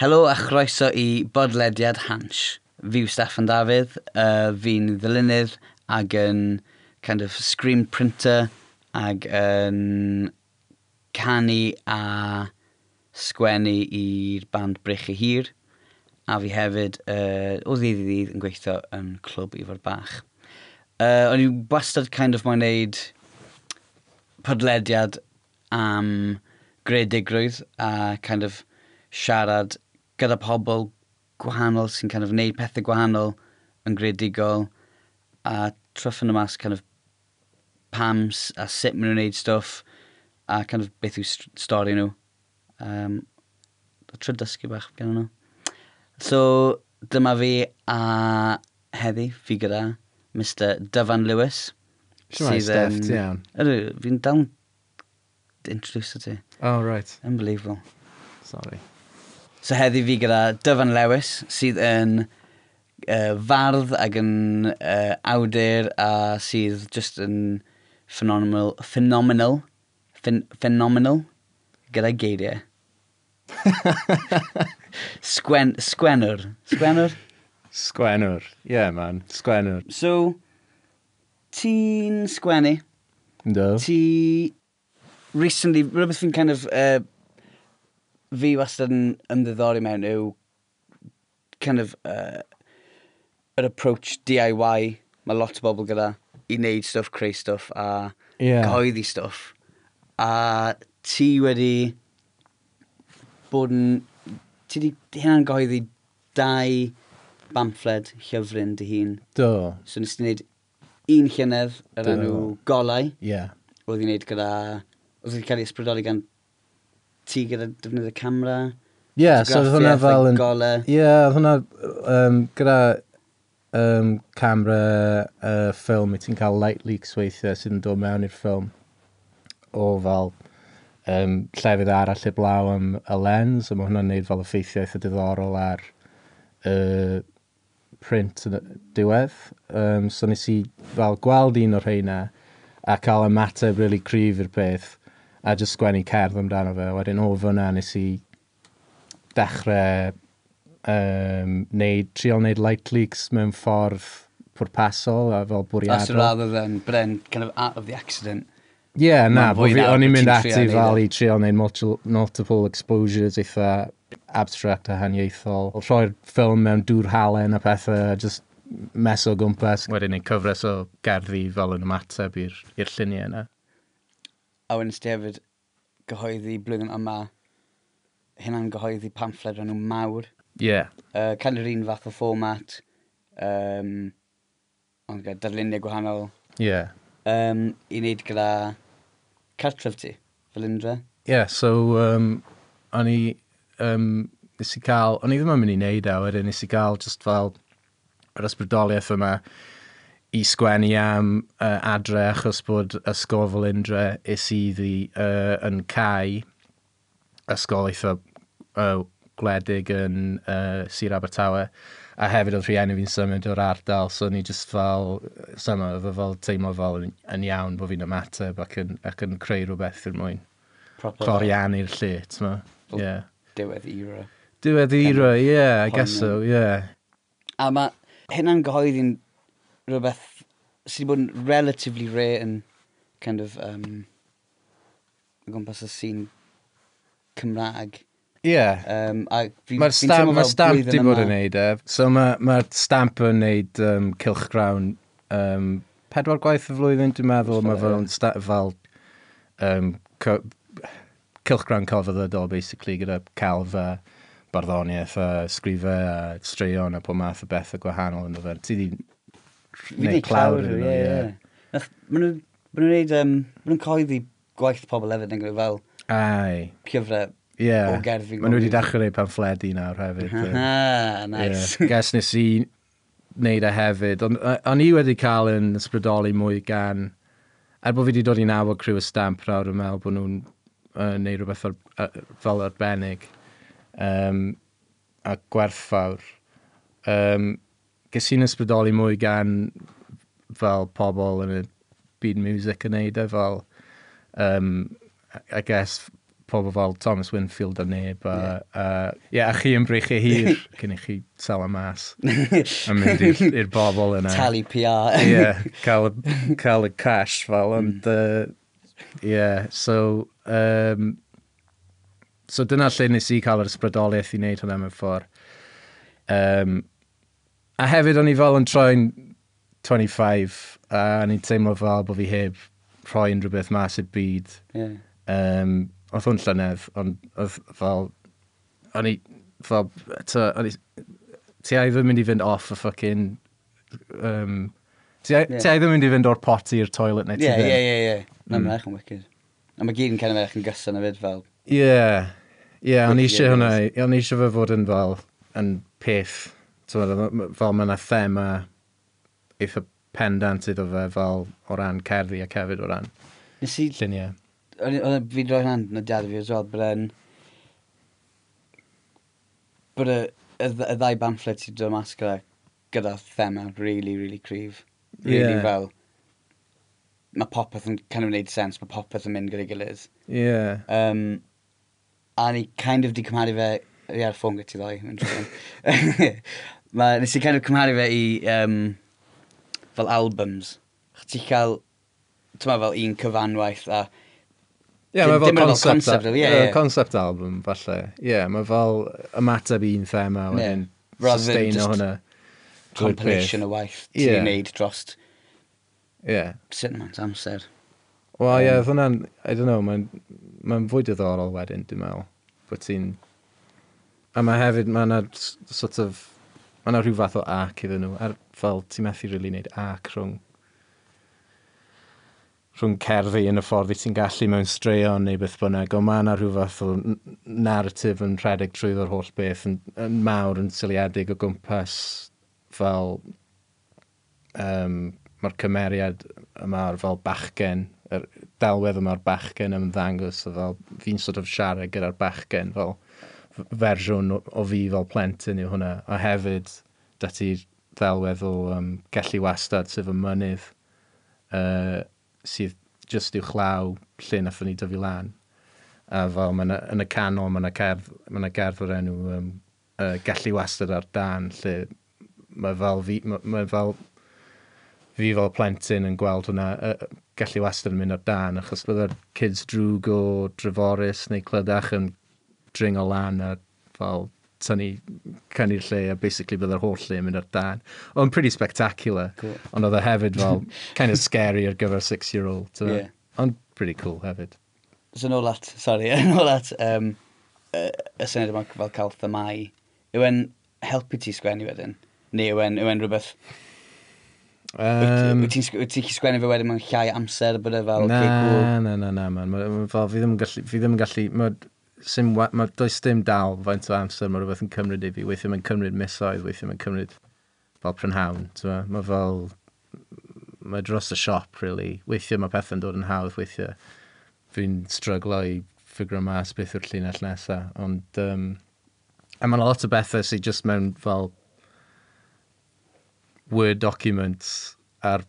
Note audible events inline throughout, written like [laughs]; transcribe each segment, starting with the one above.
Helo a chroeso i bodlediad Hans. Fi yw Steffan Dafydd, uh, fi'n ddilynydd ag yn kind of screen printer ag yn canu a sgwennu i'r band Brych y Hir. A fi hefyd uh, o ddydd i ddydd yn gweithio yn clwb ifo'r bach. Uh, o'n i wastad kind of moyn neud podlediad am gredigrwydd a kind of siarad gyda pobl gwahanol sy'n kind of wneud pethau gwahanol yn gredigol a tryffan y mas kind of pams a sut maen nhw'n gwneud stwff a kind of beth yw stori nhw. Um, try dysgu bach gan nhw. So, dyma fi a heddi, fi gyda Mr Dyfan Lewis. Siwmai Steph, ti iawn. Ydw, fi'n dal introduce ti. Oh, right. Unbelievable. Sorry. So heddi fi gyda Dyfan Lewis sydd yn uh, fardd ac yn uh, awdur a sydd just yn phenomenal, phenomenal, phen, phenomenal gyda geiriau. [laughs] Sgwen, sgwenwr. Sgwenwr? Sgwenwr. Ie, yeah, man. Sgwenwr. So, ti'n sgwennu. Ynddo. Ti recently, rhywbeth fi'n kind of uh, fi wastad yn ymddiddori mewn yw kind of uh, yr approach DIY mae lot o bobl gyda i wneud stuff, creu stuff a yeah. cyhoeddi stuff. A ti wedi bod yn ti wedi hynna'n gyhoeddi dau bamffled llyfryn dy hun. Do. So nes ti wneud un llynedd yr enw golau. Yeah. oedd i wneud gyda oedd wedi cael ei ysbrydoli gan ti gyda defnyddio camera. Ie, yeah, so oedd hwnna fel... Ie, yeah, oedd hwnna um, gyda um, camera uh, ffilm, ti'n cael light leaks weithiau sydd yn dod mewn i'r ffilm o fel um, llefydd arall i blaw am y lens, a mae hwnna'n neud fel effeithiau eitha diddorol ar uh, print yn diwedd. Um, so nes i fel gweld un o'r rheina a cael ymateb really cryf i'r peth a just sgwennu cerdd amdano fe. Wedyn o fyna nes i dechrau um, neud, trial wneud light leaks mewn ffordd pwrpasol a fel bwriadol. That's rather than Bren, kind of out of the accident. Ie, yeah, na, bo fi, o'n i'n mynd ati fel i trial wneud multiple, multiple exposures eitha abstract a haniaethol. Rhoi'r ffilm mewn dŵr halen a pethau, just mes o gwmpas. Wedyn ni'n cyfres o gerddi fel yn ymateb i'r lluniau yna. A wedyn ti hefyd gyhoeddi blwyddyn yma hynna'n gyhoeddi pamffled o'n nhw'n mawr. Ie. Yeah. Uh, kind yr of un fath o format. Um, ond gyda darluniau gwahanol. Ie. Yeah. Um, I wneud gyda cartref ti, fel Indra. Ie, yeah, so um, o'n i... Um, nes i cael... O'n i ddim yn mynd i wneud e, a wedyn nes i cael just fel yr ysbrydoliaeth yma i sgwennu am uh, adre achos bod ysgol fel undre is iddi uh, yn cael ysgol eitha uh, gwledig yn uh, Sir Abertawe a hefyd oedd rhieni fi'n symud o'r ardal so ni jyst fel syma fy fel teimlo fel yn, yn iawn bod fi'n ymateb ac yn, ac yn creu rhywbeth i'r mwyn cloriannu'r lle tyma yeah. diwedd era diwedd era yeah, I guess so yeah. a mae hynna'n gyhoeddi'n rhywbeth sydd wedi bod yn relatively rare yn kind of um, o gwmpas y sîn Cymraeg. Ie. Yeah. Um, Mae'r stamp, ma stamp di bod yn neud e. So mae'r ma stamp yn neud um, cilchgrawn um, pedwar gwaith y flwyddyn, dwi'n meddwl. Mae fel, sta, fel um, co, cilchgrawn celfyddydol, basically, gyda celf a barddoniaeth a sgrifau a straeon a pob math o beth o gwahanol yn dod. Ti di Fi wedi clawr nhw, ie, ie. Maen nhw'n gwneud, maen nhw'n coeddi gwaith pobl hefyd yn gwneud fel... Ai. Cyfrau yeah. o gerddi. Maen nhw wedi dechrau gwneud pamffledu nawr hefyd. Ah, nice. [laughs] Yeah. Ges nes i wneud e hefyd. Ond O'n i wedi cael yn ysbrydoli mwy gan... Er bod fi wedi dod i nabod criw y stamp rawr yn meddwl bod nhw'n uh, neud rhywbeth ar, uh, fel arbennig um, a gwerthfawr. Um, ges i'n ysbrydoli mwy gan fel pobl yn y byd music yn neud e, fel, um, I guess, pobl fel Thomas Winfield a neb. A, yeah. uh, yeah, a chi yn brych chi hir [laughs] cyn i chi sal y mas [laughs] a mynd i'r bobl yna. Tali PR. yeah, cael, cael y cash fel, ond... Mm. Uh, yeah, so... Um, so dyna lle nes i cael yr ysbrydoliaeth i wneud hwnna mewn ffordd. Um, A hefyd o'n i fel yn troi'n 25 a o'n i'n teimlo fel bod fi heb rhoi unrhyw beth mas i'r byd. Yeah. Um, oedd hwn llynedd, ond oedd fel... O'n i fel... Ta, o'n i... Ti a i ddim mynd i fynd off y ffucking... Um, ti a, yeah. ti a i ddim mynd i fynd o'r poti i'r toilet neu ti yeah, ddim. Ie, ie, ie. Na, hmm. mae'n eich yn wicked. A mae gyd yn cael eich yn gyson y fyd fel... Ie. Ie, o'n i eisiau hwnna. O'n i eisiau fe fod yn fel... yn peth Tywed, fel mae yna thema eitha pendant iddo fe fel o ran cerddi a cefyd o ran Nes i... lluniau. Oedd fi roi hand nodiad fi as well, bod yn... bod y, y, y ddau bamfflet sydd wedi mas gyda, gyda thema really, really cryf. Really yeah. fel... Mae popeth yn kind of wneud sens, mae popeth yn mynd gyda'i gilydd. Yeah. Um, a ni kind of di cymharu fe, ie, ar ffôn gyda ti ddau. [laughs] Ma, nes i kind of cymharu fe i, um, fel albums. Ti'n cael, ti'n fel un cyfanwaith a... Ie, yeah, mae fel concept, concept, al, yeah, yeah. concept album, falle. Ie, yeah, mae fel ymateb un thema, wedyn yeah. sustain o hwnna. Compilation o waith ti'n yeah. neud drost yeah. yma'n amser. Wel, ie, um, yeah, hwnna'n, I don't know, mae'n ma fwy diddorol wedyn, dwi'n meddwl, bod ti'n... A mae hefyd, mae yna sort of Mae yna rhyw fath o ac iddyn nhw. Ar, fel ti'n methu rili really wneud ac rhwng rhwng cerddi yn y ffordd i ti'n gallu mewn straeon neu beth bynnag, ond mae yna rhyw fath o narratif yn rhedeg trwyddo'r holl beth yn, yn mawr, yn syliadig o gwmpas fel um, mae'r cymeriad yma'r fel bachgen, yr delwedd yma'r bachgen ymddangos, fel fi'n sort of siarad gyda'r bachgen, fel fersiwn o, o fi fel plentyn yw hwnna. A hefyd, da dati'r ddelwedd o um, gallu wastad sef y mynydd uh, sydd just i'w chlaw lle nath ni dyfu lan. A fel ma na, yn y canol, mae yna gerdd, ma gerdd o'r enw um, uh, gallu wastad ar dan, lle mae fel fi, mae, ma fel fi fel plentyn yn gweld hwnna, uh, gallu wastad yn mynd ar dan, achos bydda'r kids drwg o Dreforys neu Clydach yn dring o lan a fel tynnu cynnu'r lle a basically byddai'r holl lle yn mynd ar dan. O'n pretty spectacular. Cool. Ond oedd e hefyd fel [laughs] kind of scary ar gyfer six-year-old. Yeah. Ond pretty cool hefyd. So nôl at, sorry, [laughs] nôl at um, uh, y syniad yma fel cael thymau. Yw e'n helpu ti sgwennu wedyn? Neu yw e'n yw en rhywbeth Um, wyt ti'n ti sgwennu fe wedyn mewn llai amser bod e fel... Na, na, na, na, man. Fel, fi ddim yn gallu... Fi ddim yn gallu ma, sim, ma, does dim dal faint o amser mae rhywbeth yn cymryd i fi. Weithio mae'n cymryd misoedd, weithio mae'n cymryd fel prynhawn. Mae ma fel... Mae dros y siop, really. Weithio mae pethau'n dod yn hawdd, weithio fi'n stryglo i ffigro mas beth yw'r llinell nesaf. Ond, um, a mae'n lot o bethau sydd just mewn fel Word documents ar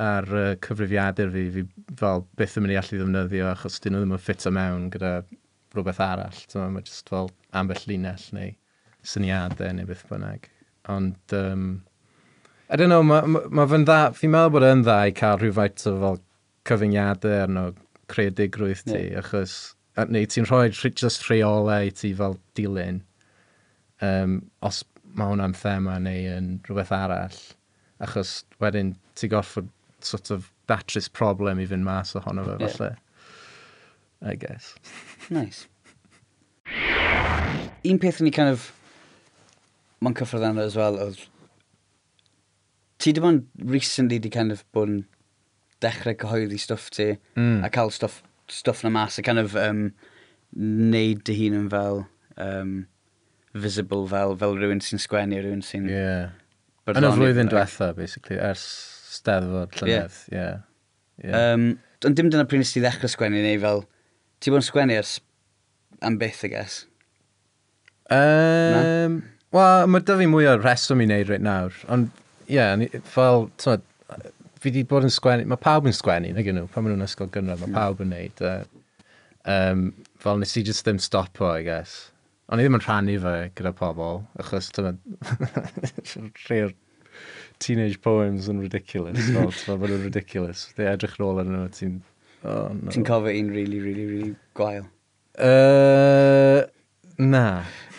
ar uh, cyfrifiadur fi, fi fel beth yn mynd i allu ddefnyddio achos dyn nhw ddim yn ffit o mewn gyda rhywbeth arall. So, mae jyst fel ambell linell neu syniadau neu beth bynnag. Ond, um, I don't know, mae ma, ma fy'n dda, fi'n meddwl bod yn dda i cael rhywfaint o fel cyfyngiadau arno creadigrwydd ti, yeah. achos, neu ti'n rhoi just rheolau i ti fel dilyn, um, os mae hwnna'n thema neu yn rhywbeth arall, achos wedyn ti gorfod sort of datrys problem i fynd mas ohono fe, falle. Yeah. I guess. Nice. Un peth ni kind of... Mae'n cyffrodd arno as well, oedd... Ti dim ond recently di kind of bod yn dechrau cyhoeddi stwff ti mm. a cael stwff, stwff na mas a kind of um, neud dy hun yn fel um, visible fel, fel rhywun sy'n sgwennu, rhywun sy'n... Yeah. Yn y flwyddyn diwetha, basically, ers steddfod llynedd, yeah. yeah. yeah. Um, ond dim dyna pryn ysdi ddechrau sgwennu neu fel Ti bod yn sgwennu ers am byth, I guess? Um, Wel, mae dy fi mwy o reswm i wneud reit nawr. Ond, ie, yeah, fel, tywed, fi wedi bod yn sgwennu, mae pawb yn sgwennu, nag nhw, pan maen nhw'n ysgol gynradd, mae hmm. pawb yn wneud. Uh, um, fel nes i just ddim stopo, I guess. Ond i ddim yn rhannu fe gyda pobl, achos dyna [laughs] rhai'r teenage poems yn ridiculous. fel, fel bod nhw'n ridiculous. Dwi'n edrych rôl arnyn nhw, ti'n Oh, no. Ti'n cofio un really, really, really gwael? Uh, na. [laughs]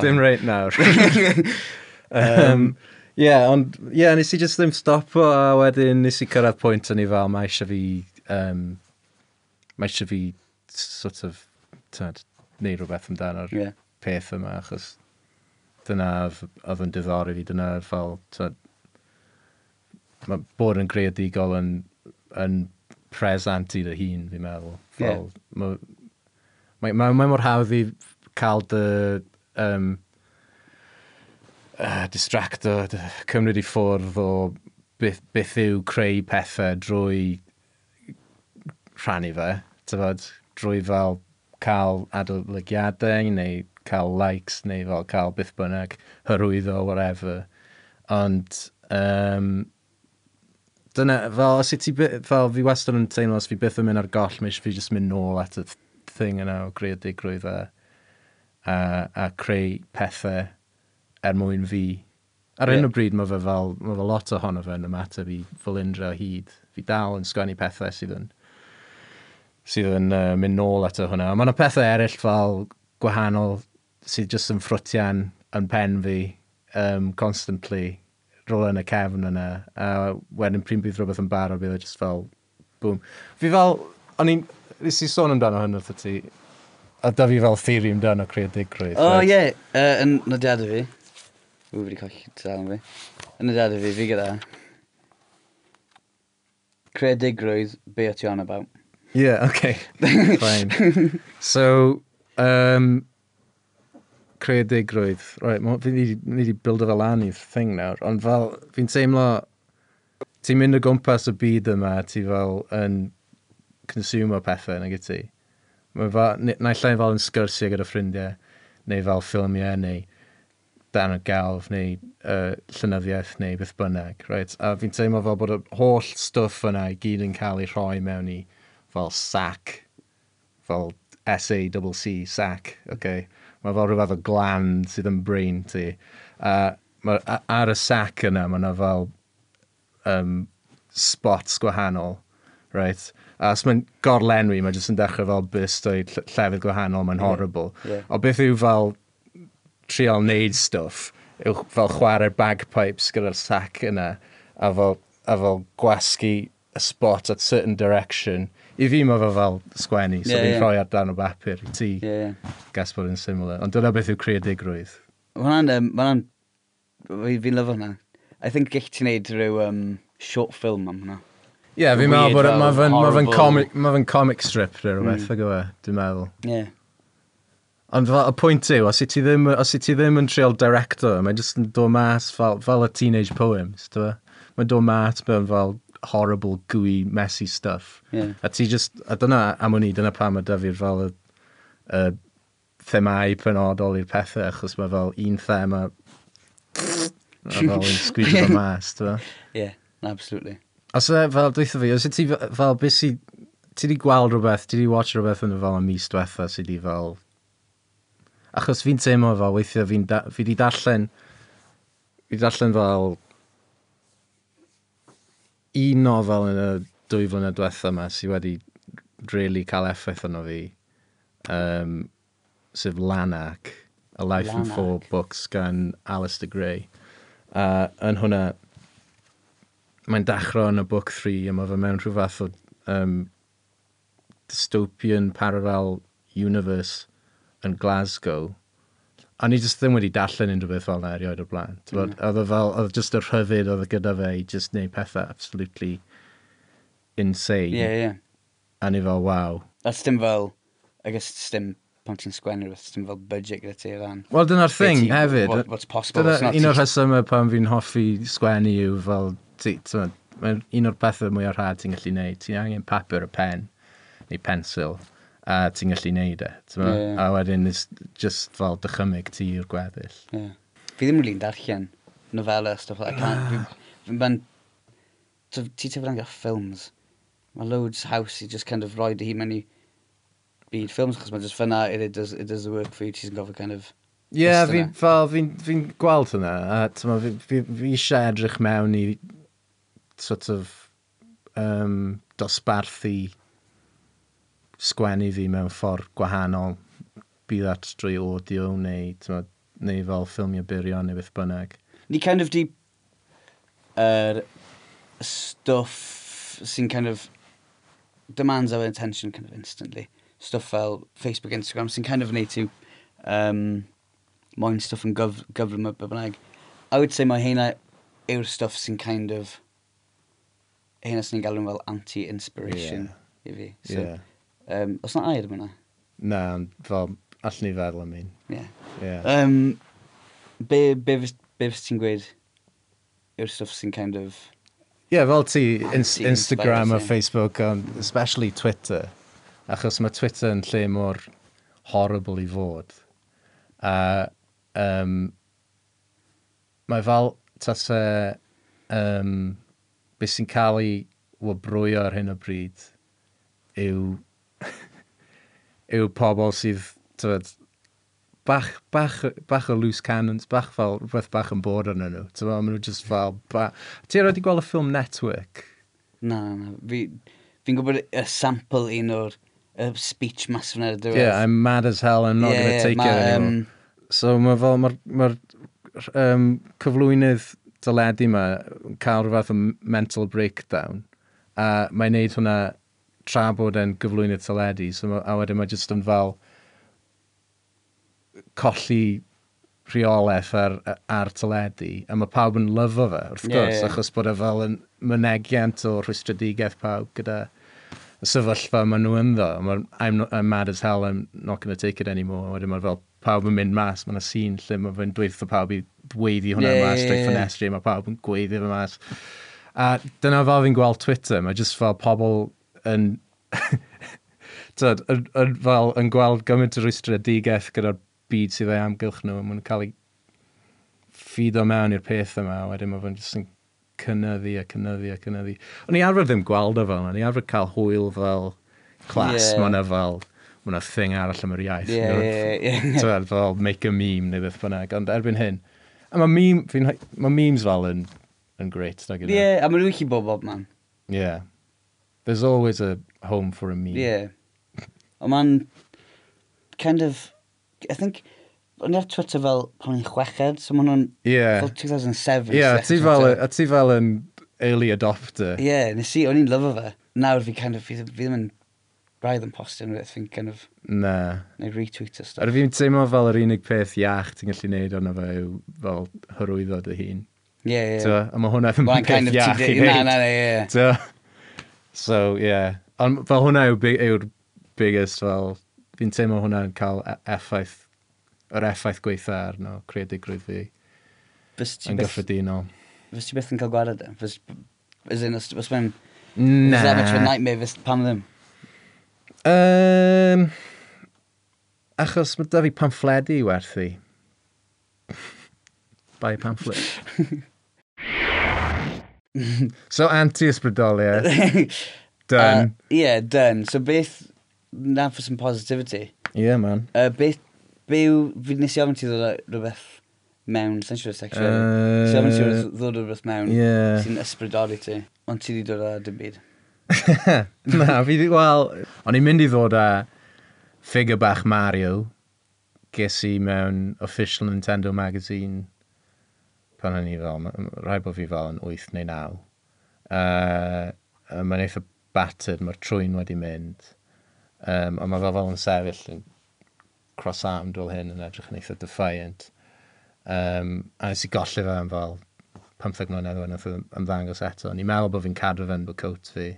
Dim reit nawr. [laughs] um, yeah, ond, yeah, nes i just ddim stopo a wedyn nes i cyrraedd pwynt o'n i fel, mae eisiau fi, um, mae eisiau fi sort of, tyd, neud rhywbeth amdano'r yeah. peth yma, achos dyna oedd yn diddori fi, dyna fel, tyd, mae bod yn greadigol yn, yn present i dy hun, fi'n meddwl. Fel, yeah. Mae ma, ma, ma mor hawdd i cael dy... Um, uh, distracto, dy cymryd i ffwrdd o beth, beth yw creu pethau drwy rhannu fe, tyfod, drwy fel cael adolygiadau neu cael likes neu fel cael byth bynnag hyrwyddo, whatever. Ond um, Dyna, fel, os i ti, fel fi wastad yn teimlo, os fi byth yn mynd ar goll, mae eisiau fi jyst mynd nôl at y thing yna o greadigrwydd a, a, a creu pethau er mwyn fi. Ar yeah. hyn o bryd mae fe fel, mae fe lot ohono fe yn ymateb i fylindra hyd. Fi dal yn sgwennu pethau sydd yn, sydd yn uh, mynd nôl at y hwnna. Mae yna pethau eraill fel gwahanol sydd jyst yn ffrwtian yn pen fi um, constantly rola yn y cefn yna, a wedyn pryn bydd rhywbeth yn barod, bydd e just fel, boom. Fi fel, o'n i'n, nes i sôn amdano hyn wrth ti, a da fi fel theori amdano creadigrwydd. O, oh, ie, uh, yn nodiadau fi, ww, wedi colli tal fi, yn nodiadau fi, fi gyda, creadigrwydd, be o ti on about? Yeah, okay, [laughs] fine. so, um, credigrwydd. Right, ma, fi ni wedi build o fel an i'r thing nawr, ond fel, fi'n teimlo, ti'n mynd o gwmpas y byd yma, ti fel yn consumer pethau nag ti. Mae fel, naill ai'n fel yn sgyrsiau gyda ffrindiau, neu fel ffilmiau, neu dan y galf, neu uh, llynyddiaeth, neu beth bynnag. Right? A fi'n teimlo fel bod y holl stwff yna i gyd yn cael ei rhoi mewn i fel sac, fel S-A-C-C, sac, okay? Mae fel rhywbeth o gland sydd yn brain ti. Uh, ma, ar y sac yna, mae yna fel um, spots gwahanol. Right? A os mae'n gorlenwi, mae jyst yn dechrau fel bust bystoed llefydd gwahanol, mae'n horrible. Yeah. yeah. O beth yw fel trial neud stwff, yw fel chwarae'r bagpipes gyda'r sac yna, a fel, a fel gwasgu y spot at certain direction, i fi mae fe fel sgwennu, so yeah, fi'n yeah. rhoi ar dan o bapur i ti. Yeah. Gas bod yn syml. E. Ond dyna beth yw creadigrwydd. Hwna'n, um, hwna'n, fi'n fi lyfo hwnna. I think gech ti'n neud rhyw um, short film am hwnna. Ie, yeah, fi'n meddwl bod mae fe'n ma comic, ma comic strip neu rhywbeth, mm. ag o e, dwi'n meddwl. Yeah. Ond fel, y pwynt yw, os i ti ddim, os i ti ddim yn treol director, mae'n just yn dod mas fel, fel y teenage poems, dwi'n Mae'n dod mas mewn fel horrible, gooey, messy stuff. Yeah. A ti just, a dyna am o'n i, dyna pam ma dyfu'r fel y, y themau penodol i'r pethau, achos mae fel un thema a fel [laughs] yn sgwyd o'r mas, ti'n [laughs] Yeah, absolutely. Os e, fel, dweithio fi, os e ti fel, beth si, ti di gweld rhywbeth, ti di watch rhywbeth yn y fel y mis diwetha sydd wedi fel... Achos fi'n teimlo fel weithio weithiau, fi di darllen, fi di darllen fel un nofel yn y dwy flynedd diwetha yma sydd wedi really cael effaith arno fi, um, sef Lanark, A Life Lanark. in Four Books gan Alistair Gray. A uh, yn hwnna, mae'n dechrau yn y book 3 a mae fe mewn rhyw fath o um, dystopian parallel universe yn Glasgow a ni jyst ddim wedi darllen unrhyw beth fel yna erioed o'r blaen. Mm. Oedd fel, oedd jyst y rhyfyd oedd gyda fe i jyst neud pethau absolutely insane. Ie, yeah, ie. Yeah. A ni fel, waw. A dim fel, I guess dim pan ti'n sgwennu rhywbeth, dim fel budget gyda ti o fan. Wel, dyna'r thing ti, hefyd. What, what's possible, dyna, what's not. Un o'r rhesymau pan fi'n hoffi sgwennu yw fel, ti, ti'n un o'r pethau mwy o'r rhad ti'n gallu neud. Ti'n angen papur a pen, neu pensil a ti'n gallu neud e. Yeah, yeah. A wedyn, it's just fel dychymyg ti i'r gweddill. Yeah. Fi ddim rili'n darllen novella, stuff like that. Ah. Fi'n ban... Ti ti fynd ffilms. Mae loads haws i just kind of roi dy hi mewn i byd ffilms, achos mae just fyna, it, it, does, it does the work for you, ti'n gofio kind of... Ie, yeah, fi, fel, fi'n fi gweld hynna, a tyma, fi, fi, fi eisiau edrych mewn i sort of um, dosbarthu sgwennu fi mewn ffordd gwahanol, bydd at drwy audio neu, neu fel ffilmio byrion neu beth bynnag. Ni kind of di er, stuff sy'n kind of demands our attention kind of instantly. Stuff fel Facebook, Instagram sy'n kind of wneud to um, moyn stuff yn gyf gyfrwm y bynnag. I would say mae heina yw'r stuff sy'n kind of heina sy'n ni'n galw'n fel anti-inspiration yeah. i fi. So, yeah. Um, os na air yma? Na, fel, allan ni feddwl am un. Ie. Yeah. Um, be, be, be fes ti'n gweud yw'r stuff sy'n kind of... Ie, yeah, fel ti, ah, ins Instagram a Facebook, um, especially Twitter. Achos mae Twitter yn lle mor horrible i fod. A um, mae fel tase um, beth sy'n cael ei wybrwyo ar hyn o bryd yw yw pobl sydd, tywed, bach, bach, bach o loose cannons, bach fel rhywbeth bach yn bod arnyn nhw. Ti'n meddwl, maen nhw just fel... Ba... Ti wedi gweld y ffilm Network? Na, na. Fi, Fi'n gwybod y sample un o'r speech masf yna. Yeah, I'm mad as hell, I'm not yeah, going to take ma, it anymore. Um... So mae fel, mae'r ma, ma um, cyflwynydd dyledu yma yn cael rhywbeth o mental breakdown. A mae'n neud hwnna tra bod e'n gyflwyno teledu, so ma, a wedyn mae jyst yn fel colli rheolaeth ar, ar teledu, a mae pawb yn lyfo fe, wrth gwrs, yeah, yeah. achos bod e fel yn mynegiant o rhwystredigaeth pawb gyda y sefyllfa maen nhw ynddo. I'm, not, I'm mad as hell, I'm not going to take it anymore. Wedyn mae fel pawb yn mynd mas, mae yna sîn lle mae fe'n dweud wrth pawb i dweiddi hwnna yeah, mas, yeah, yeah. ffenestri, mae pawb yn gweiddi fe mas. A dyna fel fi'n gweld Twitter, mae jyst fel pobl yn... Tyd, yn, yn, fel, yn gweld gymaint o rwystredigaeth gyda'r byd sydd ei amgylch nhw, maen nhw'n cael ei ffido mewn i'r peth yma, wedyn mae fe'n jyst yn cynyddu a cynyddu a cynyddu. O'n i arfer ddim gweld o fel, o'n i arfer cael hwyl fel clas, yeah. mae'n fel, mae'n thing arall am yr iaith. Yeah, ie, ie. Tyd, fel make a meme neu beth bynnag, ond erbyn hyn. A mae meme, ma memes fel yn, yn great. E? Ie, yeah, a mae'n wici bob bob man. Ie. Yeah. There's always a home for a meme. Yeah. Ond ma'n kind of, I think, o'n i ar Twitter fel pan i'n chweched, so ma'n o'n yeah. fel 2007. Yeah, ti fel, a ti fel yn early adopter. Yeah, nes i, o'n i'n lyfo fe. Nawr fi kind of, fi, fi ddim yn braidd yn postio rhywbeth, fi'n kind of... Na. Neu retweet o stuff. Ar fi'n teimlo fel yr unig peth iach ti'n gallu neud ond fe yw fel hyrwyddo dy hun. Ie, ie. A mae hwnna ddim yn peth iach i neud. Na, na, na, ie. So. Yeah. Ond fel hwnna yw'r big, yw biggest, fel, fi'n teimlo hwnna'n cael e-, effaith, yr effaith gweitha arno, creadigrwydd fi. Fys ti yn beth... gyffredinol. Fys ti beth yn cael gwared? e? Fys... Is in, os os mae'n... Na. Is that much of a nightmare, fys pam ddim? Um, achos mae da fi pamffledu werthu. [laughs] Bai pamfflet. [laughs] [laughs] so anti-ysbrydoliaeth. [laughs] done. Uh, yeah, done. So beth... Na for some positivity. Yeah, man. Uh, beth... Byw... Fi nes i ofyn ti ddod rhywbeth mewn, sy'n siŵr sexual. Uh, so ofyn ti ddod rhywbeth mewn yeah. sy'n ysbrydoli ti. Ond ti wedi dod â dim byd. [laughs] Na, fi di... Wel, o'n i'n mynd i ddod â ffigur bach Mario ges i mewn official Nintendo magazine pan o'n i fel, rhaid bod fi fel yn 8 neu 9. Uh, mae'n eitha battered, mae'r trwy'n wedi mynd. Um, ond mae fel fel yn sefyll yn cross-armed fel hyn yn edrych yn eitha defiant. Um, a nes i golli fe am fel 15 mlynedd wedyn oedd ymddangos eto. Ni'n meddwl bod fi'n cadw fe'n bod coat fi.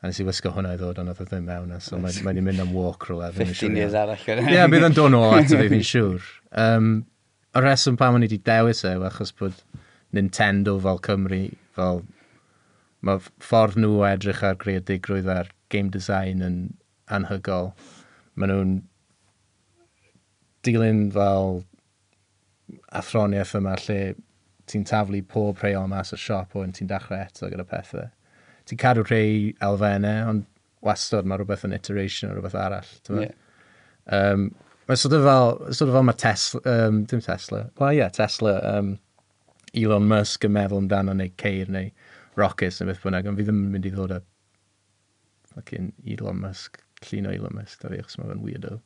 A nes i wisgo hwnna i ddod ond oedd ddim mewn. So mae wedi mynd am walk rhywle. 15 years arall. Ie, bydd yn dod nôl ato fi, fi'n siŵr. Um, y reswm pam o'n i wedi dewis e, achos bod Nintendo fel Cymru, fel mae ffordd nhw edrych ar greadigrwydd ar game design yn anhygol. Maen nhw'n dilyn fel athroniaeth yma lle ti'n taflu pob rheol mas o siop o'n ti'n dechrau eto gyda pethau. Ti'n cadw rhai elfennau, ond wastod mae rhywbeth yn iteration o rhywbeth arall. Yeah. Um, Mae'n sort of fel, sort of fel mae Tesla, um, dim Tesla, well ie, yeah, Tesla, um, Elon Musk yn meddwl amdano neu ceir neu rockets neu beth bynnag, ond fi ddim yn mynd i ddod â fucking Elon Musk, llun o Elon Musk, da fi, achos mae fe'n weirdo.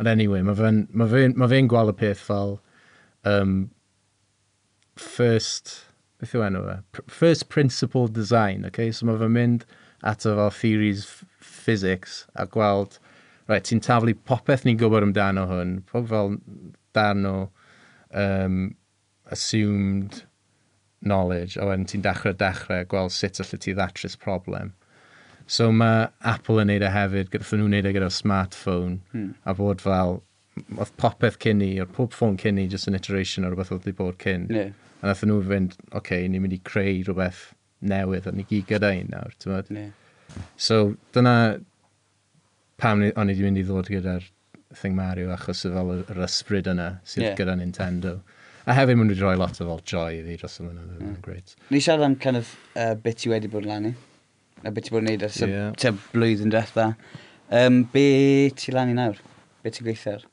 Ond anyway, mae fe'n ma fe, ma fe gweld y peth fel um, first, beth yw enw fe? First principle design, okay? So mae fe'n mynd at o fel theories physics a gweld right, ti'n taflu popeth ni'n gwybod amdano hwn, pob fel darn o um, assumed knowledge, a wedyn ti'n dechrau dechrau gweld sut allai ti ddatrys problem. So mae Apple yn neud e hefyd, gyda nhw'n neud e gyda'r smartphone, hmm. a bod fel, oedd popeth cyn ni, o'r pob ffôn cyn ni, just an iteration o rhywbeth oedd wedi bod cyn. Yeah. A nath nhw fynd, oce, okay, ni'n mynd i creu rhywbeth newydd, a ni gyd gyda un nawr, ti'n meddwl? Yeah. So dyna, pam o'n i wedi mynd i ddod gyda'r thing Mario achos y fel yr, yr ysbryd yna sydd yeah. gyda Nintendo. A hefyd mynd wedi rhoi lot o fel joy i fi dros y yna. Mm. Great. Ni siarad am kind of uh, bit i wedi bod lan i. A bit i bod yn neud ers yeah. y blwyddyn diwetha. Um, be ti lan i nawr? Be ti'n gweithio ar?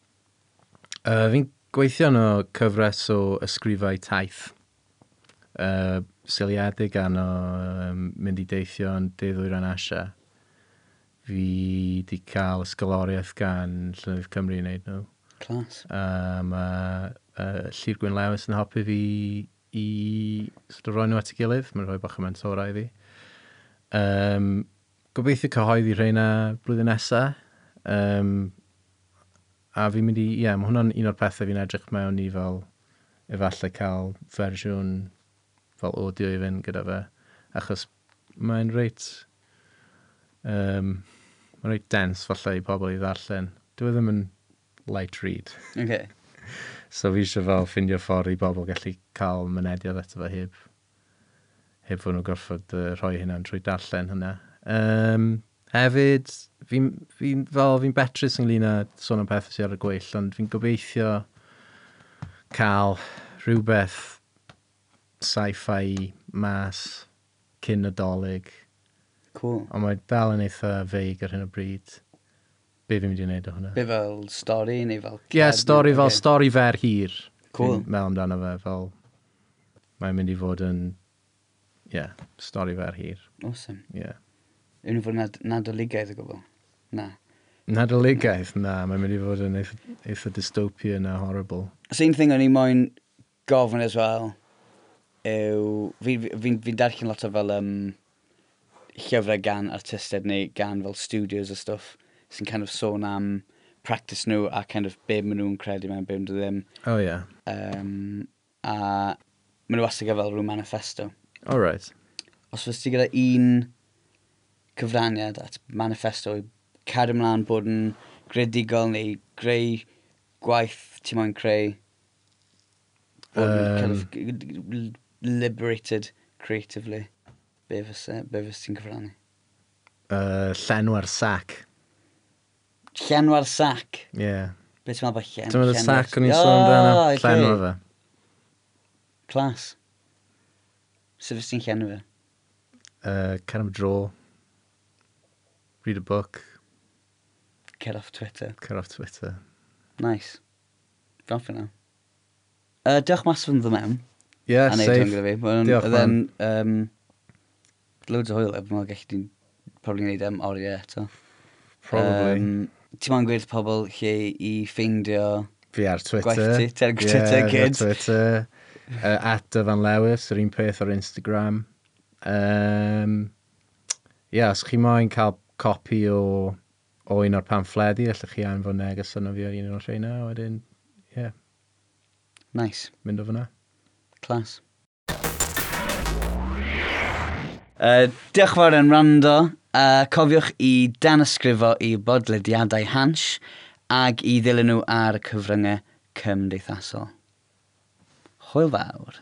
Uh, fi'n gweithio yn o cyfres o ysgrifau taith. Uh, seliedig a'n o um, mynd i deithio yn deddwyr yn Asia fi di cael ysgoloriaeth gan Llynydd Cymru i wneud nhw. Clas. Um, a, uh, Llyr Gwyn Lewis yn helpu fi i sort of roi nhw at ei gilydd. Mae'n rhoi bach o mentorau i fi. Um, gobeithio cyhoeddi rheina blwyddyn nesaf. Um, a fi'n mynd i, ie, yeah, mae hwnna'n un o'r pethau fi'n edrych mewn i fel efallai cael fersiwn fel audio i fynd gyda fe. Achos mae'n reit Um, mae'n reit dens falle i pobl i ddarllen. Dwi e ddim yn light read. Okay. [laughs] so fi eisiau fel ffindio ffordd i bobl gallu cael mynediad eto fe heb, heb fod nhw gorfod uh, rhoi hynna'n trwy darllen hynna. Um, hefyd, fi, fi, fel fi'n betrus ynglyn â sôn am pethau sydd ar y gweill, ond fi'n gobeithio cael rhywbeth sci-fi mas cyn nadolig Cool. Ond mae dal yn eitha feig ar hyn o bryd. Be fi'n mynd i wneud o hwnna? Be fel stori neu fel... Ie, yeah, stori fel okay. stori fer hir. Cool. Fi'n meddwl amdano fe fel... Mae'n mynd i fod yn... Ie, yeah, stori fer hir. Awesome. Ie. Yeah. Yw'n i fod nad, nadoligaidd o gwbl? Na. Nadoligaidd? Na, mae'n mynd i fod yn eitha, eitha dystopian a horrible. It's un thing o'n i moyn gofyn as well yw... Fi'n fi, fi, fi darllen lot o fel... Um, llyfrau gan artistiaid neu gan fel studios a stuff sy'n kind of sôn am practice nhw a kind of be maen nhw'n credu mewn, be maen nhw ddim. Oh, yeah. Um, a maen nhw wastad gael fel rhyw manifesto. All right. Os fes ti gyda un cyfraniad at manifesto i cadw ymlaen bod yn gredigol neu greu gwaith ti moyn creu bod um, kind of liberated creatively. Be fysa, e- be fysa ti'n cyfrannu? Uh, llenwa'r sac. Llenwa'r sac? Ie. Yeah. Be ti'n meddwl bod llen? Ti'n meddwl sac o'n i'n sôn amdano? Llenwa fe. Clas. Sut fysa ti'n llenwa fe? Uh, cer am dro. Read a book. Cer off Twitter. Cer off Twitter. Nice. Gone for now. Uh, diolch mas fynd ddim mewn. Ie, yeah, safe. gyda fi. Wel, Diolch, man. Um, loads o hwyl, efo mae'n gallu di'n probably wneud am oriau eto. Probably. Um, ti'n ma'n gweud pobl lle i ffeindio... Fi ar Twitter. Gwaith ti, ar Twitter, yeah, kids. Twitter. uh, at Dyfan Lewis, yr un peth ar Instagram. Um, Ie, yeah, os chi moyn cael copi o, o un o'r pamffledi, allwch chi anfon neges yna fi ar un o'r lleina, wedyn, ie. Yeah. Nice. Mynd o fyna. Clas. Uh, diolch fawr yn rando. Uh, cofiwch i dan ysgrifo i bodlediadau hans ag i ddilyn nhw ar cyfryngau cymdeithasol. Hwyl fawr.